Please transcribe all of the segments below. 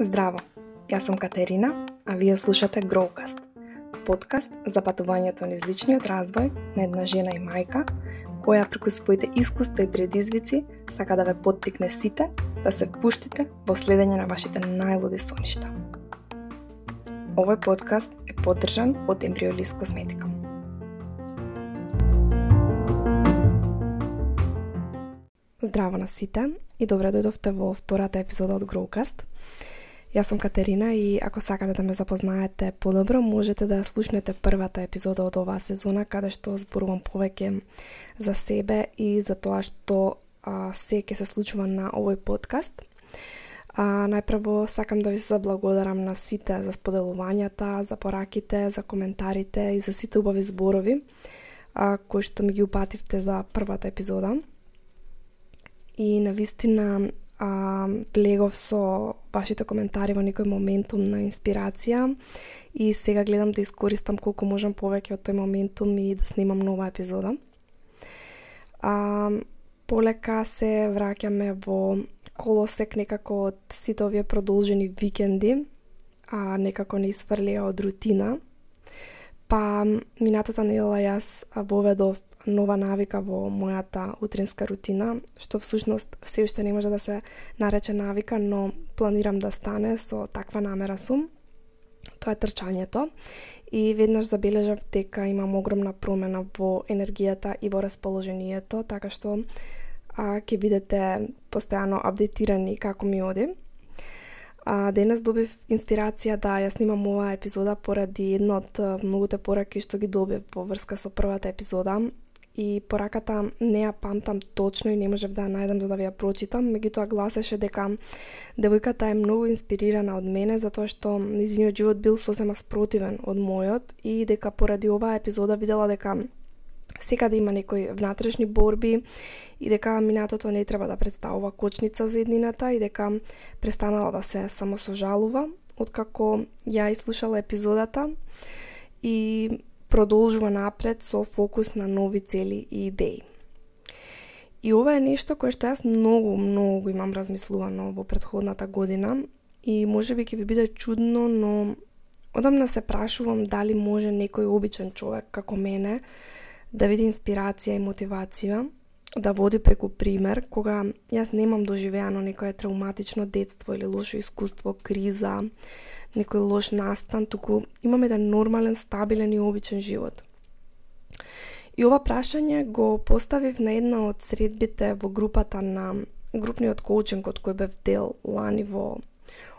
Здраво, јас сум Катерина, а вие слушате Growcast, подкаст за патувањето низ личниот развој на една жена и мајка, која преку своите искуства и предизвици сака да ве поттикне сите да се впуштите во следење на вашите најлуди соништа. Овој подкаст е поддржан од Embryolis Косметика. Здраво на сите и добре дојдовте во втората епизода од Growcast. Јас сум Катерина и ако сакате да ме запознаете подобро, можете да слушнете првата епизода од оваа сезона, каде што зборувам повеќе за себе и за тоа што а, се ќе се случува на овој подкаст. А, најпрво сакам да ви се заблагодарам на сите за споделувањата, за пораките, за коментарите и за сите убави зборови а, кои што ми ги упативте за првата епизода. И на вистина а, влегов со вашите коментари во некој моментум на инспирација и сега гледам да искористам колку можам повеќе од тој моментум и да снимам нова епизода. А, полека се враќаме во колосек некако од сите овие продолжени викенди, а некако не изфрлија од рутина. Па минатата недела јас воведов нова навика во мојата утринска рутина, што всушност се уште не може да се нарече навика, но планирам да стане со таква намера сум. Тоа е трчањето и веднаш забележав дека имам огромна промена во енергијата и во расположението, така што а, ќе бидете постојано апдейтирани како ми оди. А, денес добив инспирација да ја снимам оваа епизода поради една од многуте пораки што ги добив во врска со првата епизода. И пораката не ја памтам точно и не можев да ја најдам за да ви ја прочитам, меѓутоа гласеше дека девојката е многу инспирирана од мене затоа што низиниот живот бил сосема спротивен од мојот и дека поради оваа епизода видела дека секаде да има некои внатрешни борби и дека минатото не треба да представува кочница за еднината и дека престанала да се самосожалува откако ја изслушала епизодата и продолжува напред со фокус на нови цели и идеи. И ова е нешто кое што јас многу, многу имам размислувано во предходната година и може би ќе ви биде чудно, но одамна се прашувам дали може некој обичен човек како мене да види инспирација и мотивација, да води преку пример, кога јас немам доживеано некое травматично детство или лошо искуство, криза, некој лош настан, туку имаме еден нормален, стабилен и обичен живот. И ова прашање го поставив на една од средбите во групата на групниот коучинг од кој бев дел лани во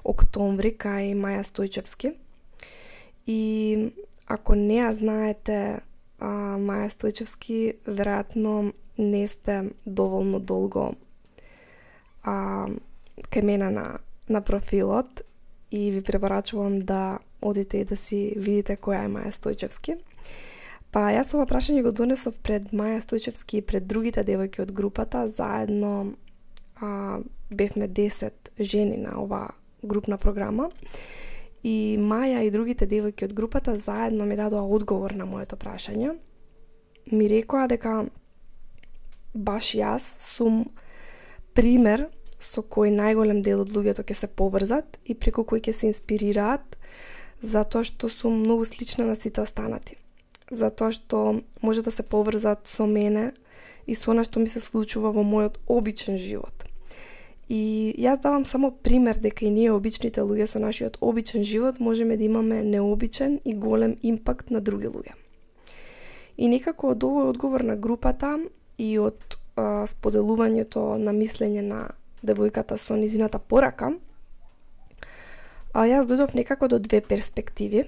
октомври кај Маја Стојчевски. И ако не ја знаете а, Маја Стојчевски, веројатно не сте доволно долго а, кај мене на, на профилот и ви препорачувам да одите и да си видите која е Маја Стојчевски. Па јас ова прашање го донесов пред Маја Стојчевски и пред другите девојки од групата, заедно а, бевме 10 жени на ова групна програма. И Маја и другите девојки од групата заедно ми дадоа одговор на моето прашање. Ми рекоа дека баш јас сум пример со кој најголем дел од луѓето ќе се поврзат и преку кој ќе се инспирираат, затоа што сум многу слична на сите останати. Затоа што може да се поврзат со мене и со она што ми се случува во мојот обичен живот. И јас давам само пример дека и ние обичните луѓе со нашиот обичен живот можеме да имаме необичен и голем импакт на други луѓе. И некако од овој одговор на групата и од а, споделувањето на мислење на девојката со низината порака, а јас дојдов некако до две перспективи.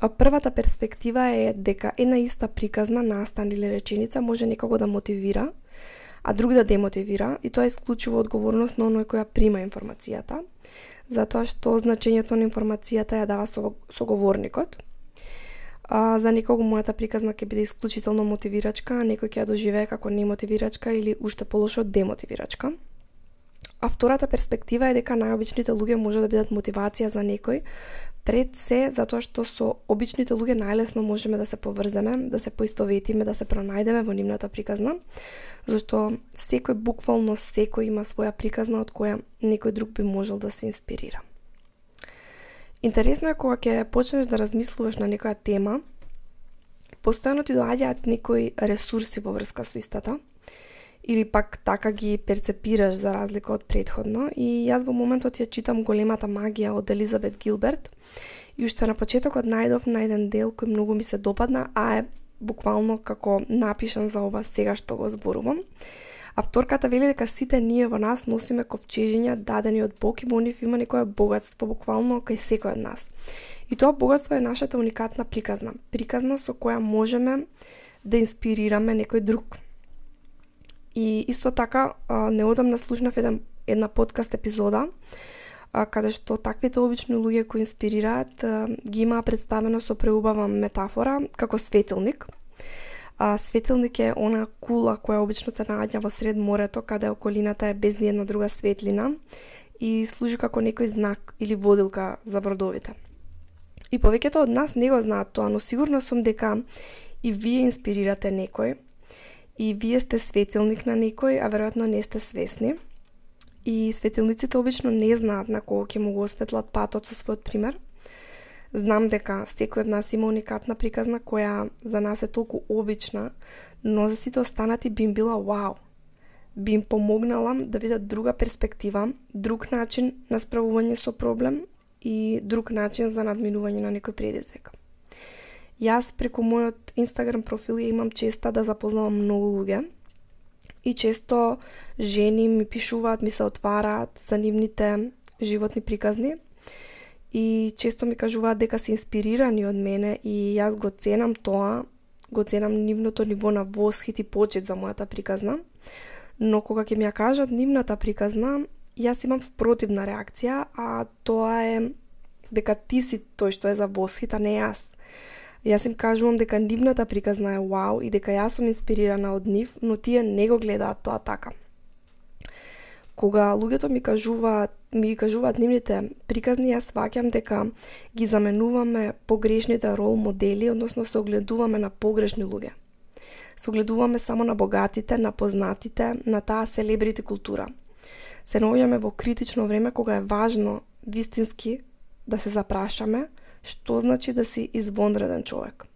А првата перспектива е дека една иста приказна настан или реченица може некого да мотивира, а друг да демотивира и тоа е исклучиво одговорност на оној која прима информацијата, затоа што значењето на информацијата ја дава соговорникот. А, за некого мојата приказна ќе биде исклучително мотивирачка, а некој ќе ја доживее како немотивирачка или уште полошо демотивирачка. А втората перспектива е дека најобичните луѓе може да бидат мотивација за некој, пред се затоа што со обичните луѓе најлесно можеме да се поврземе, да се поистоветиме, да се пронајдеме во нивната приказна, зашто секој буквално секој има своја приказна од која некој друг би можел да се инспирира. Интересно е кога ќе почнеш да размислуваш на некоја тема, постојано ти доаѓаат некои ресурси во врска со истата, или пак така ги перцепираш за разлика од предходно. И јас во моментот ја читам Големата магија од Елизабет Гилберт и уште на почетокот најдов на еден дел кој многу ми се допадна, а е буквално како напишан за ова сега што го зборувам. Авторката вели дека сите ние во нас носиме ковчежиња дадени од Бог и во нив има некое богатство буквално кај секој од нас. И тоа богатство е нашата уникатна приказна. Приказна со која можеме да инспирираме некој друг, И исто така, неодамна слушнав еден, една подкаст епизода, каде што таквите обични луѓе кои инспирираат ги има представено со преубава метафора како светилник. А, светилник е она кула која обично се наоѓа во сред морето, каде околината е без ни една друга светлина и служи како некој знак или водилка за бродовите. И повеќето од нас не го знаат тоа, но сигурно сум дека и вие инспирирате некој, и вие сте светилник на некој, а веројатно не сте свесни. И светилниците обично не знаат на кого ќе му го осветлат патот со својот пример. Знам дека секој од нас има уникатна приказна која за нас е толку обична, но за сите останати би им била вау. Би им помогнала да видат друга перспектива, друг начин на справување со проблем и друг начин за надминување на некој предизвик. Јас преку мојот Инстаграм профил ја имам честа да запознавам многу луѓе и често жени ми пишуваат, ми се отвараат за нивните животни приказни и често ми кажуваат дека се инспирирани од мене и јас го ценам тоа, го ценам нивното ниво на восхит и почет за мојата приказна. Но кога ќе ми ја кажат нивната приказна, јас имам спротивна реакција, а тоа е дека ти си тој што е за восхит, а не јас. Јас им кажувам дека нивната приказна е вау и дека јас сум инспирирана од нив, но тие не го гледаат тоа така. Кога луѓето ми кажуваат, ми кажуваат нивните приказни, јас сваќам дека ги заменуваме погрешните рол модели, односно се огледуваме на погрешни луѓе. Се огледуваме само на богатите, на познатите, на таа селебрити култура. Се наоѓаме во критично време кога е важно вистински да се запрашаме што значи да си извонреден човек.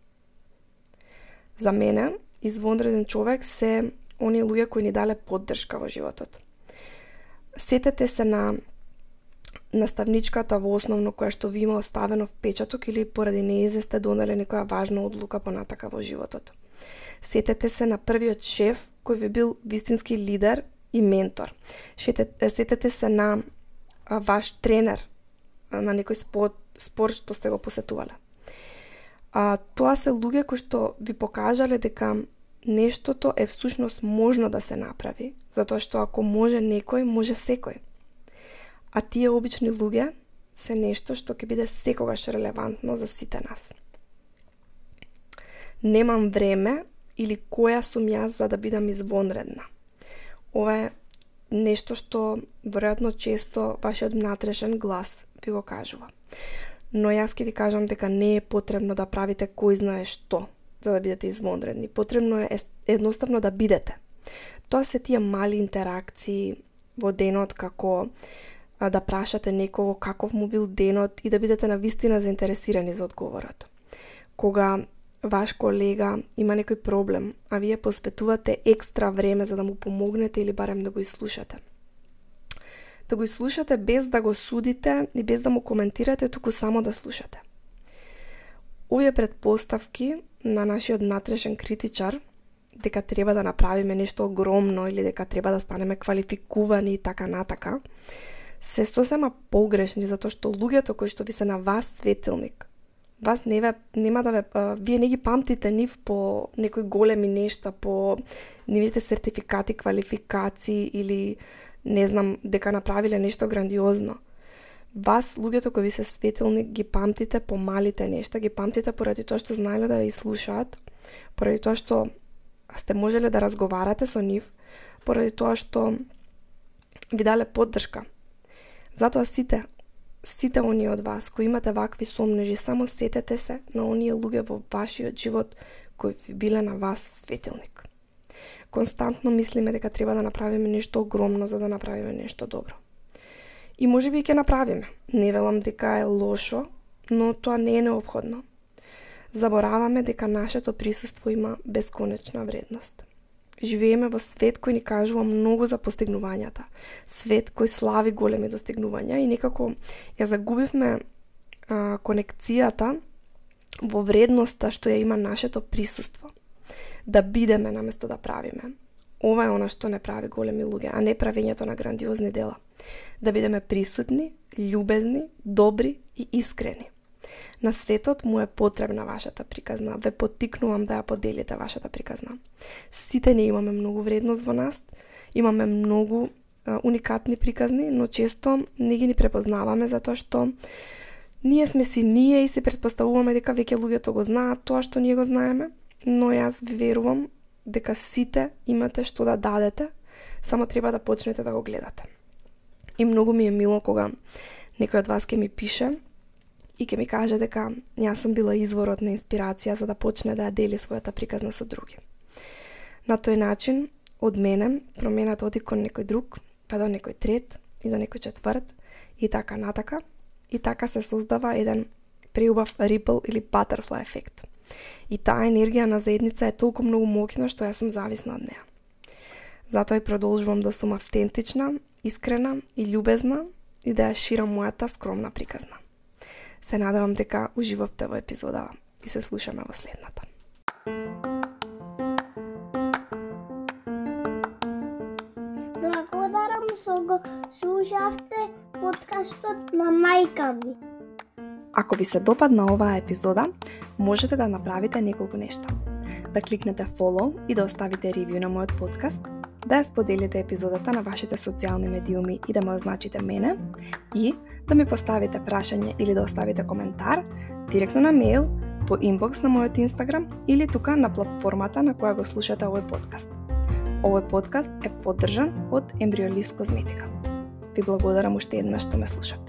За мене, извонреден човек се оние луѓе кои ни дале поддршка во животот. Сетете се на наставничката во основно која што ви има оставено впечаток или поради неизе сте донеле некоја важна одлука понатака во животот. Сетете се на првиот шеф кој ви бил вистински лидер и ментор. Сетете се на ваш тренер на некој спорт спорт што сте го посетувале. А, тоа се луѓе кои што ви покажале дека нештото е всушност можно да се направи, затоа што ако може некој, може секој. А тие обични луѓе се нешто што ќе биде секогаш релевантно за сите нас. Немам време или која сум јас за да бидам извонредна. Ова е нешто што веројатно често вашиот внатрешен глас ви го кажува но јас ќе ви кажам дека не е потребно да правите кој знае што за да бидете извонредни. Потребно е едноставно да бидете. Тоа се тие мали интеракции во денот како да прашате некого каков му бил денот и да бидете на вистина заинтересирани за одговорот. Кога ваш колега има некој проблем, а вие посветувате екстра време за да му помогнете или барем да го изслушате да го слушате без да го судите и без да му коментирате, туку само да слушате. Овие предпоставки на нашиот натрешен критичар дека треба да направиме нешто огромно или дека треба да станеме квалификувани и така натака, се сосема погрешни затоа што луѓето кои што ви се на вас светилник, вас не ве, нема да ве, вие не ги памтите нив по некои големи нешта, по нивните сертификати, квалификации или не знам, дека направиле нешто грандиозно. Вас, луѓето кои ви се светилни, ги памтите по малите нешта, ги памтите поради тоа што знаеле да ви слушаат, поради тоа што сте можеле да разговарате со нив, поради тоа што ви дале поддршка. Затоа сите, сите оние од вас кои имате вакви сомнежи, само сетете се на оние луѓе во вашиот живот кои ви биле на вас светилник. Константно мислиме дека треба да направиме нешто огромно за да направиме нешто добро. И може би ќе направиме. Не велам дека е лошо, но тоа не е необходно. Забораваме дека нашето присуство има бесконечна вредност. Живееме во свет кој ни кажува многу за постигнувањата. Свет кој слави големи достигнувања и некако ја загубивме а, конекцијата во вредноста што ја има нашето присуство. Да бидеме наместо да правиме. Ова е она што не прави големи луѓе, а не правењето на грандиозни дела. Да бидеме присутни, љубезни, добри и искрени. На светот му е потребна вашата приказна. Ве потикнувам да ја поделите вашата приказна. Сите не имаме многу вредност во нас, имаме многу а, уникатни приказни, но често не ги ни препознаваме затоа што ние сме си ние и се предпоставуваме дека веќе луѓето го знаат тоа што ние го знаеме, но јас верувам дека сите имате што да дадете, само треба да почнете да го гледате. И многу ми е мило кога некој од вас ке ми пише и ке ми каже дека јас сум била изворот на инспирација за да почне да ја дели својата приказна со други. На тој начин, од мене, промената оди кон некој друг, па до некој трет и до некој четврт и така натака. И така се создава еден преубав ripple или butterfly ефект. И таа енергија на заедница е толку многу моќна што ја сум зависна од неа. Затоа и продолжувам да сум автентична, искрена и љубезна и да ја ширам мојата скромна приказна. Се надевам дека уживавте во епизода и се слушаме во следната. Благодарам што го слушавте подкастот на мајка ми. Ако ви се допадна оваа епизода, можете да направите неколку нешта. Да кликнете follow и да оставите ревју на мојот подкаст, да ја споделите епизодата на вашите социјални медиуми и да ме означите мене и да ми поставите прашање или да оставите коментар директно на мејл, по инбокс на мојот Инстаграм или тука на платформата на која го слушате овој подкаст. Овој подкаст е поддржан од Ембриолист Козметика. Ви благодарам уште еднаш што ме слушавте.